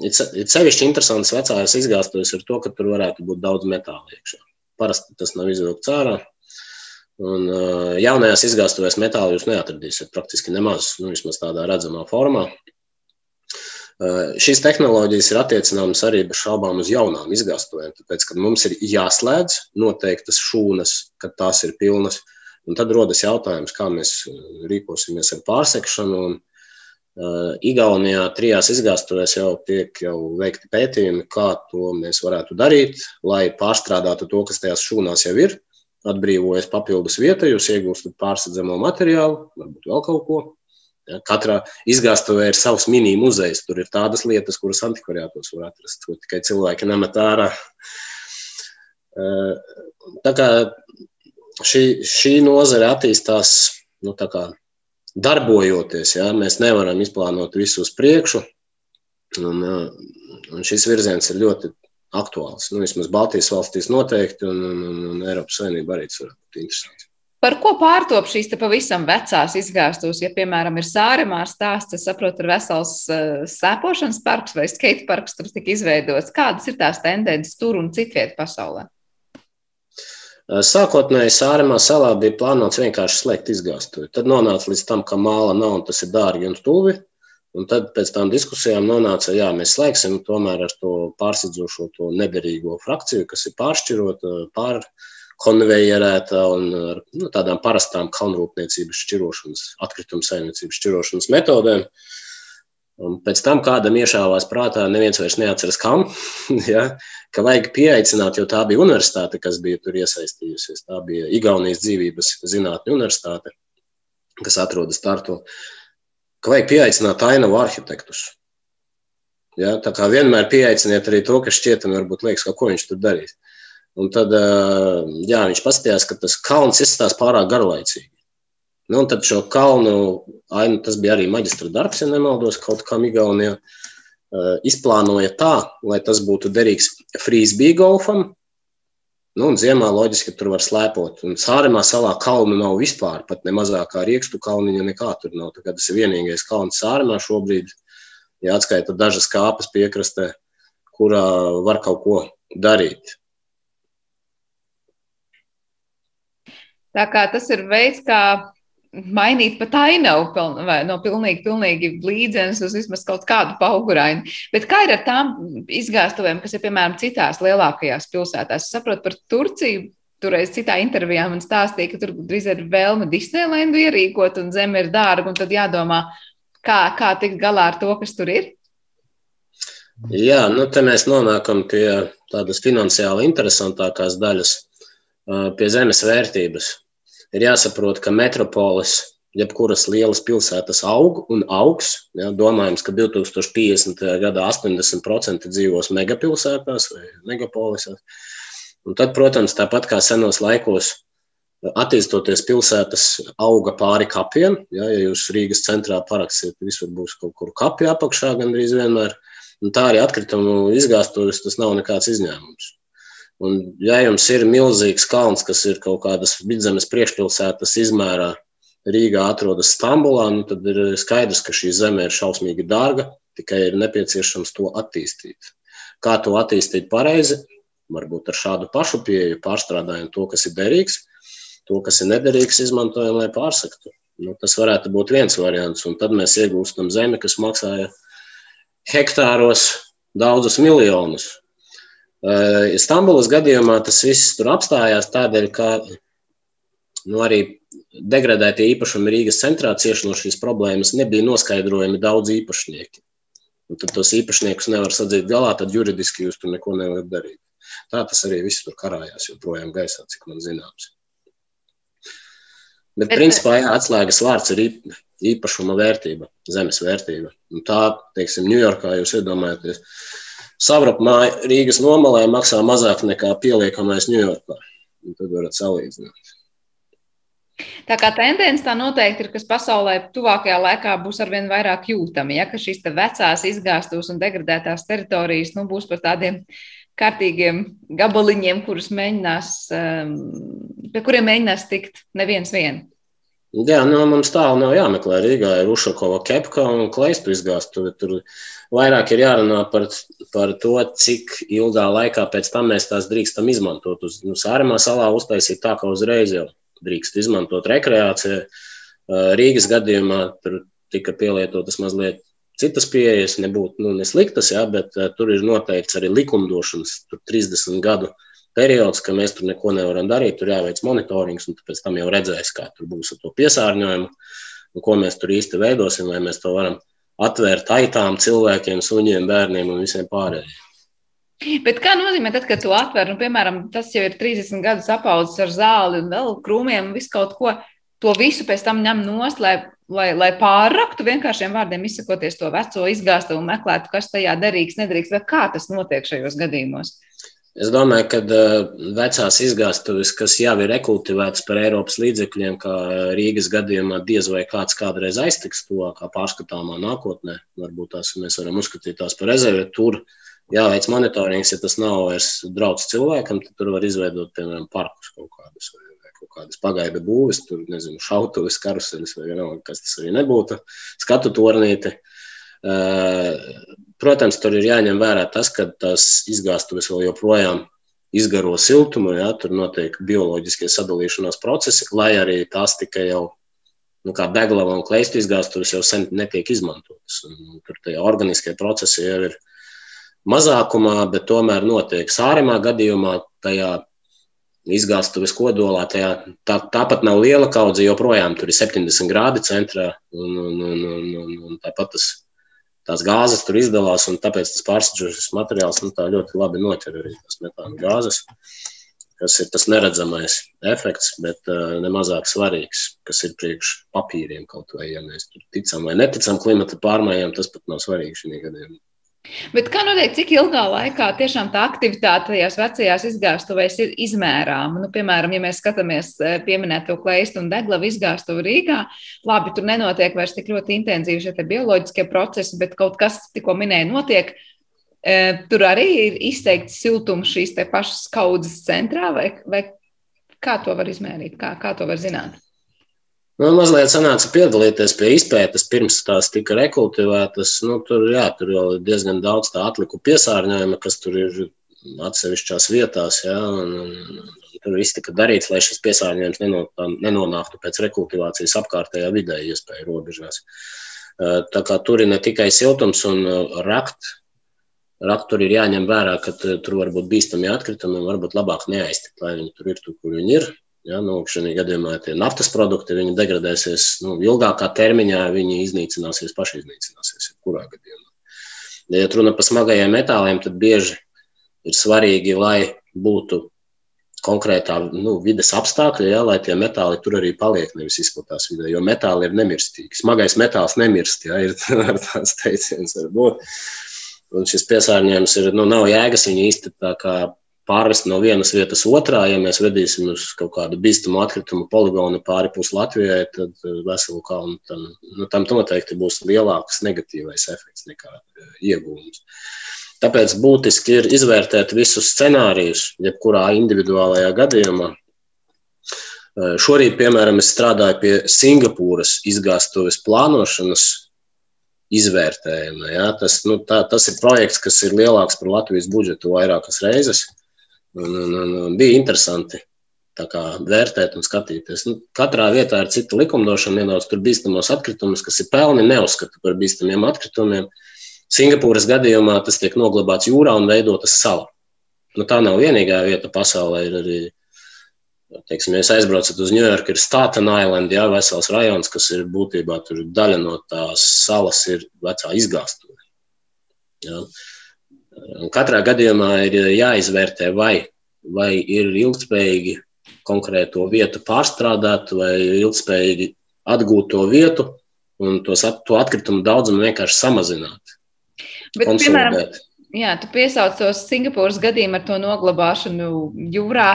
ir sevišķi interesants vecājās izgāstuves ar to, ka tur varētu būt daudz metāla iekšā. Parasti tas nav izvilkts ārā. Un, jaunajās izgāstuvēs metālu jūs neatradīsiet praktiski nemaz, nu, vismaz tādā redzamā formā. Šīs tehnoloģijas ir attiecināmas arī bez šaubām uz jaunām izgāstuvēm, tāpēc, ka mums ir jāslēdz noteiktas šūnas, kad tās ir pilnas, un tad rodas jautājums, kā mēs rīkosimies ar pārsekšanu, un Igaunijā trijās izgāstuvēs jau tiek jau veikti pētījumi, kā to mēs varētu darīt, lai pārstrādātu to, kas tajās šūnās jau ir, atbrīvojas papildus vieta, jūs iegūstat pārsedzamo materiālu, varbūt vēl kaut ko, Ja, katrā izgāstuvē ir savs mini-muzejs. Tur ir tādas lietas, kuras antikvariātos var atrast, ko tikai cilvēki nemet ārā. Tā kā šī, šī nozare attīstās nu, darbojoties, ja, mēs nevaram izplānot visu uz priekšu. Un, un šis virziens ir ļoti aktuāls. Nu, vismaz Baltijas valstīs noteikti, un, un, un Eiropas Savienība arī tas varētu būt interesants. Par ko pārtop šīs pavisam vecās izgāstos? Ja, piemēram, ir sāremā stāsts, es saprotu, ir vesels uh, slēpošanas parks vai skate parks, tur tika izveidots. Kādas ir tās tendences tur un citviet pasaulē? Sākotnēji Sāremā salā bija plānots vienkārši slēgt izgāstuvi. Tad nonāca līdz tam, ka māla nav un tas ir dārgi un tuvi. Un tad pēc tam diskusijām nonāca, jā, mēs slēgsim tomēr ar to pārsadzošo, to nederīgo frakciju, kas ir pāršķirota, pār, konvejerēta un ar nu, tādām parastām kalnrūpniecības šķirošanas, atkritumu saimniecības šķirošanas metodēm. Un pēc tam kādam iešāvās prātā, neviens vairs neatceras, kam, ja, ka vajag pieaicināt, jo tā bija universitāte, kas bija tur iesaistījusies. Tā bija Igaunijas dzīvības zinātņu universitāte, kas atrodas Tartu. Ka vajag pieaicināt ainavu arhitektus. Ja, tā kā vienmēr pieaiciniet arī to, kas šķietami varbūt liekas, ka ko viņš tur darīs. Un tad jā, viņš paskatījās, ka tas kalns izskatās pārāk garlaicīgi. Nu, un tad šo kalnu, ainu, tas bija arī maģistra darbs, ja nemaldos, kaut kā Igaunijā, izplānoja tā, lai tas būtu derīgs frīzbī golfam. Nu, un ziemā loģiski tur var slēpot. Un Sāremā salā kalnu nav vispār, pat ne mazākā riekstu kalniņa nekā tur nav. Tā tas ir vienīgais kalns Sāremā šobrīd, ja atskaita dažas kāpas piekrastē, kurā var kaut ko darīt. Tā kā tas ir veids, kā mainīt pat ainavu no pilnīgi, pilnīgi blīdzenes uz vismaz kaut kādu paugurainu. Bet kā ir ar tām izgāstuvēm, kas ir piemēram citās lielākajās pilsētās? Es saprotu par Turciju. Toreiz citā intervijā man stāstīja, ka tur drīz ir vēlme Disneylandu ierīkot, un zeme ir dārga, un tad jādomā, kā, kā tikt galā ar to, kas tur ir. Jā, nu te mēs nonākam pie tādas finansiāli interesantākās daļas pie zemes vērtības. Ir jāsaprot, ka metropolis, jebkuras lielas pilsētas aug un augs. Ja, domājams, ka 2050. gadā 80% dzīvos megapilsētās vai megapolisās. Un tad, protams, tāpat kā senos laikos, attīstoties pilsētas auga pāri kapiem. Ja, ja jūs Rīgas centrā parakstīsiet, visur būs kaut kur kapi apakšā gandrīz vienmēr. Un tā arī atkritumu izgāstuvis, tas nav nekāds izņēmums. Un, ja jums ir milzīgs kalns, kas ir kaut kādas vidzemes priekšpilsētas izmērā, Rīgā atrodas Stambulā, nu, tad ir skaidrs, ka šī zeme ir šausmīgi dārga, tikai ir nepieciešams to attīstīt. Kā to attīstīt pareizi? Varbūt ar šādu pašu pieeju pārstrādājam to, kas ir derīgs, to, kas ir nederīgs, izmantojam, lai pārsaktu. Nu, tas varētu būt viens variants, un tad mēs iegūstam zemi, kas maksāja hektāros daudzus miljonus. Eh, Stambulas gadījumā tas viss tur apstājās tādēļ, ka nu, arī degradētie īpašumi Rīgas centrā cieši no šīs problēmas nebija noskaidrojami daudz īpašnieki. Un tad tos īpašniekus nevar sadzīt galā, tad juridiski jūs tur neko nevarat darīt. Tā tas arī viss tur karājās joprojām gaisā, cik man zināms. Bet, principā, jā, atslēgas vārds ir īpašuma vērtība, zemes vērtība. Un tā, teiksim, Ņujorkā jūs iedomājaties, savrapmāja Rīgas nomalē maksā mazāk nekā pieliekamais Ņujorkā. Tad varat salīdzināt. Tā kā tendence tā noteikti ir, kas pasaulē tuvākajā laikā būs arvien vairāk jūtama, ja ka šīs vecās izgāstos un degradētās teritorijas nu, būs par tādiem kārtīgiem gabaliņiem, kurus mēģinās, um, pie kuriem mēģinās tikt neviens viens. Jā, nu, mums tālu nav jāmeklē. Rīgā ir Ušakova kepka un kleistu izgāstu. Tur vairāk ir jārunā par, par to, cik ilgā laikā pēc tam mēs tās drīkstam izmantot. Uz nu, Sāremā salā uztaisīt tā, ka uzreiz jau drīkst izmantot rekreācijai. Rīgas gadījumā tur tika pielietotas mazliet citas pieejas, nebūtu nu, nesliktas, jā, bet tur ir noteikts arī likumdošanas 30 gadu periods, ka mēs tur neko nevaram darīt. Tur jāveic monitorings, un pēc tam jau redzēs, kā tur būs ar to piesārņojumu, un ko mēs tur īsti veidosim, vai mēs to varam atvērt aitām, cilvēkiem, suņiem, bērniem un visiem pārējiem. Bet kā nozīmē, tad, kad to atver, nu, piemēram, tas jau ir 30 gadus apaudzis ar zāli un vēl krūmiem un visu kaut ko, to visu pēc tam ņem nost, lai, lai, lai pārraktu vienkāršiem vārdiem, izsakoties to veco izgāstu un meklētu, kas tajā derīgs, nedrīkst, vai kā tas notiek šajos gadījumos? Es domāju, ka uh, vecās izgāstuves, kas jau ir rekultivētas par Eiropas līdzekļiem, kā Rīgas gadījumā, diez vai kāds kādreiz aiztiks to kā pārskatāmā nākotnē. Varbūt tās mēs varam uzskatīt tās par rezervi. Tur jāveic monitorings, ja tas nav vairs draudz cilvēkam, tad tur var izveidot, piemēram, parkus kaut kādus vai, kaut kādas pagaida būves, tur, nezinu, šautuves, karuseļus vai vienalga, kas tas arī nebūtu, skatu tornīti. Uh, Protams, tur ir jāņem vērā tas, ka tās izgāstuves vēl joprojām izgaro siltumu, ja, tur notiek bioloģiskie sadalīšanās procesi, lai arī tās tikai jau, nu, kā deglava un kleistu izgāstuves jau sen netiek izmantotas. Tur tie organiskie procesi jau ir mazākumā, bet tomēr notiek sāremā gadījumā tajā izgāstuves kodolā. Tajā, tā, tāpat nav liela kaudze, joprojām tur ir 70 grādi centrā un, un, un, un, un, un tāpat tas tās gāzes tur izdalās, un tāpēc tas pārstāvjušais materiāls nu, ļoti labi noķer arī tās metāna gāzes, kas ir tas neredzamais efekts, bet uh, nemazāk svarīgs, kas ir priekš papīriem kaut vai, ja mēs ticam vai neticam klimata pārmaiņām, tas pat nav svarīgi šī gadījumā. Bet kā notiek, cik ilgā laikā tiešām tā aktivitāte tajās vecajās izgāstuvēs ir izmērāma? Nu, piemēram, ja mēs skatāmies eh, pieminēto kleistu un deglavu izgāstuvu Rīgā, labi, tur nenotiek vairs tik ļoti intensīvi šie bioloģiskie procesi, bet kaut kas, tikko minēja, notiek. Eh, tur arī ir izteikts siltums šīs pašas kaudzes centrā, vai, vai kā to var izmērīt, kā, kā to var zināt? Man mazliet sanāca piedalīties pie izpētes, pirms tās tika rekultivētas. Nu, tur, jā, tur jau ir diezgan daudz tā atliku piesārņojuma, kas tur ir atsevišķās vietās. Jā, un, un, tur viss tika darīts, lai šis piesārņojums nenonāktu pēc rekultivācijas apkārtējā vidē, iespēju robežās. Tā kā tur ir ne tikai siltums un rakt, rakt tur ir jāņem vērā, ka tur var būt bīstami atkritumi un varbūt labāk neaiztikt, lai viņi tur ir tur, kur viņi ir Ja, nu, šajā gadījumā tie naftas produkti degradēsies nu, ilgākā termiņā, viņi iznīcināsies, paši iznīcināsies. Kurā gadījumā? Ja runa par smagajiem metāliem, tad bieži ir svarīgi, lai būtu konkrētā nu, vidas apstākļi, ja, lai tie metāli tur arī paliek, nevis izplatās vidē. Jo metāli ir nemirstīgi. Smagais metāls nemirst, ja ir tāds teiciens, varbūt. Un šis piesārņojums ir, nu, nav jēgas viņu īsti tā kā pārvest no vienas vietas otrā. Ja mēs vedīsim uz kaut kādu bīstamu atkritumu poligonu pāri pus Latvijai, tad eh, veselu kalnu tam, nu, tam noteikti būs lielāks negatīvais efekts nekā eh, iegūms. Tāpēc būtiski ir izvērtēt visus scenārijus, jebkurā individuālajā gadījumā. Eh, šorīt, piemēram, es strādāju pie Singapūras izgāstuves plānošanas izvērtējuma. Ja? Tas, nu, tā, tas ir projekts, kas ir lielāks par Latvijas budžetu vairākas reizes. Un, un, un, un bija interesanti kā, vērtēt un skatīties. Nu, katrā vietā ir cita likumdošana, nedaudz tur bīstamos atkritumus, kas ir pelni, neuzskata par bīstamiem atkritumiem. Singapūras gadījumā tas tiek noglabāts jūrā un veidotas sala. Nu, tā nav vienīgā vieta pasaulē. Ir arī, teiksim, ja aizbraucat uz Ņujorku, ir Staten Island, jā, vesels rajons, kas ir būtībā daļa no tās salas, ir vecā izgāstuve. Katrā gadījumā ir jāizvērtē, vai, vai ir ilgspējīgi konkrēto vietu pārstrādāt, vai ilgspējīgi atgūt to vietu un tos, to atkritumu daudzumu vienkārši samazināt. Bet, piemēram, Jā, tu piesauc tos Singapūras gadījumu ar to noglabāšanu jūrā.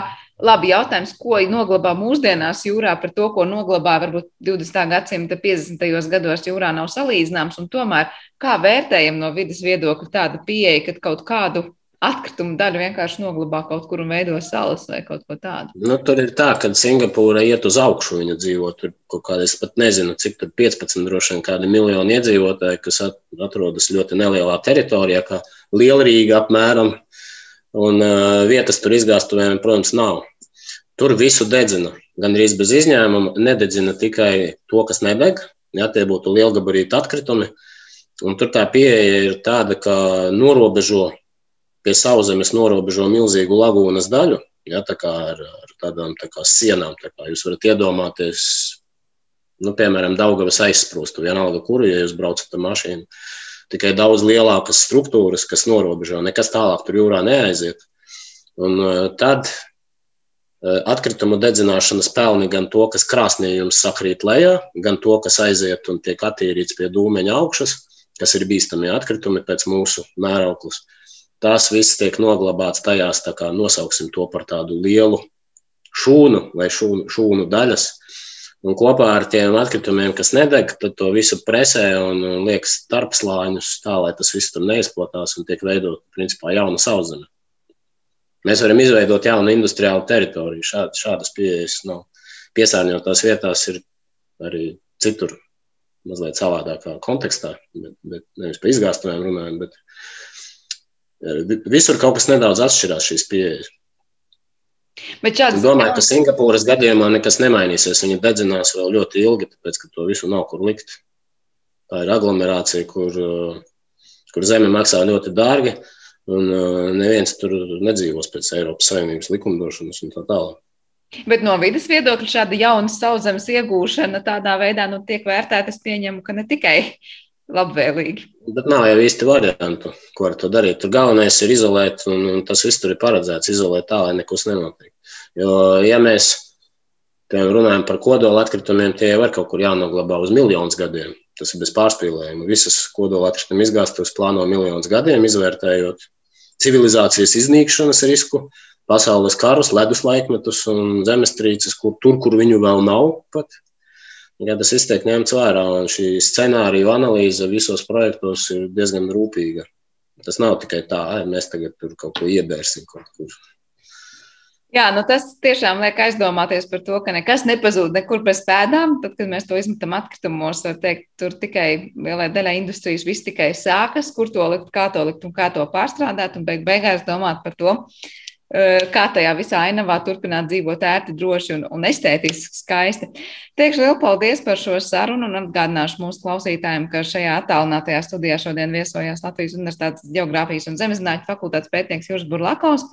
Labi, jautājums, ko noglabā mūsdienās jūrā par to, ko noglabā varbūt 20. gadsimta 50. gados jūrā nav salīdzināms. Tomēr kā vērtējam no vidas viedokļa tāda pieeja, ka kaut kādu atkritumu daļu vienkārši noglabā kaut kur un veido salas vai kaut ko tādu. Nu, tur ir tā, ka Singapūra iet uz augšu, viņa dzīvo tur kaut kādā, es pat nezinu, cik tur 15 droši vien kādi miljoni iedzīvotāji, kas atrodas ļoti nelielā teritorijā, kā Lielrīga apmēram, un uh, vietas tur izgāstuvēm, protams, nav. Tur visu dedzina, gandrīz bez izņēmuma, nededzina tikai to, kas nedeg, ja tie būtu lielgabarīti atkritumi, un tur tā pieeja ir tāda, ka norobežo pie sauszemes norobežo milzīgu lagūnas daļu, ja, tā kā ar, ar tādām tā kā sienām. Tā kā jūs varat iedomāties, nu, piemēram, Daugavas aizsprūstu, vienalga, kuru, ja jūs braucat ar mašīnu. Tikai daudz lielākas struktūras, kas norobežo, nekas tālāk tur jūrā neaiziet. Un uh, tad uh, atkritumu dedzināšanas pelni gan to, kas krāsnī jums sakrīt lejā, gan to, kas aiziet un tiek attīrīts pie dūmeņa augšas, kas ir bīstamie atkritumi pēc mūsu mērauklas. Uh, tās viss tiek noglabāts tajās, tā kā nosauksim to par tādu lielu šūnu vai šūnu, šūnu daļas. Un kopā ar tiem atkritumiem, kas nedeg, tad to visu presē un, liek starpslāņus tā, lai tas viss tur neizplatās un tiek veidot, principā, jauna sauszeme. Mēs varam izveidot jaunu industriālu teritoriju. Šād, šādas pieejas nav. Piesārņotās vietās ir arī citur mazliet savādākā kontekstā, bet, bet nevis par izgāstumiem runājam, bet Visur kaut kas nedaudz atšķirās šīs pieejas. Bet šāds... Es domāju, ka Singapūras gadījumā nekas nemainīsies. Viņi dedzinās vēl ļoti ilgi, tāpēc ka to visu nav kur likt. Tā ir aglomerācija, kur, kur zeme maksā ļoti dārgi, un neviens tur nedzīvos pēc Eiropas Savienības likumdošanas un tā tālāk. Bet no vidas viedokļa šāda jauna sauszemes iegūšana tādā veidā nu, tiek vērtēta, es pieņemu, ka ne tikai labvēlīgi. Bet nav jau īsti variantu, ko ar to darīt. Tur galvenais ir izolēt, un, un tas viss tur ir paredzēts izolēt tā, lai nekas nenotiek. Jo, ja mēs piemēram, runājam par kodola atkritumiem, tie jau ir kaut kur jānoglabā uz miljonus gadiem. Tas ir bez pārspīlējuma. Visas kodola atkrituma izgāstus plāno miljonus gadiem, izvērtējot civilizācijas iznīkšanas risku, pasaules karus, ledus laikmetus un zemestrīces, kur, tur, kur viņu vēl nav pat. Ja tas tiek ņemts vērā, un šī scenāriju analīze visos projektos ir diezgan rūpīga. Tas nav tikai tā, ka mēs tagad tur kaut ko iebērsim kaut kur. Jā, nu tas tiešām liek aizdomāties par to, ka nekas nepazūd nekur bez pēdām. Tad, kad mēs to izmetam atkritumos, var teikt, tur tikai lielai daļai industrijas viss tikai sākas, kur to likt, kā to likt un kā to pārstrādāt, un beig beigās domāt par to, kā tajā visā ainavā turpināt dzīvot ērti, droši un, un estētiski skaisti. Teikšu lielu paldies par šo sarunu un atgādināšu mūsu klausītājiem, ka šajā attālinātajā studijā šodien viesojās Latvijas Universitātes Geogrāfijas un Zemezinātņu fakultātes pētnieks Juris Burlakovs.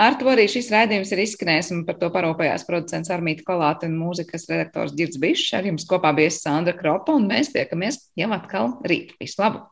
Ar to arī šis raidījums ir izskanējis, un par to parūpējās producents Armīta Kolāte un mūzikas redaktors Girds Bišs. Ar jums kopā bija Sandra Kropa, un mēs tiekamies jau atkal rīt. Visu labu!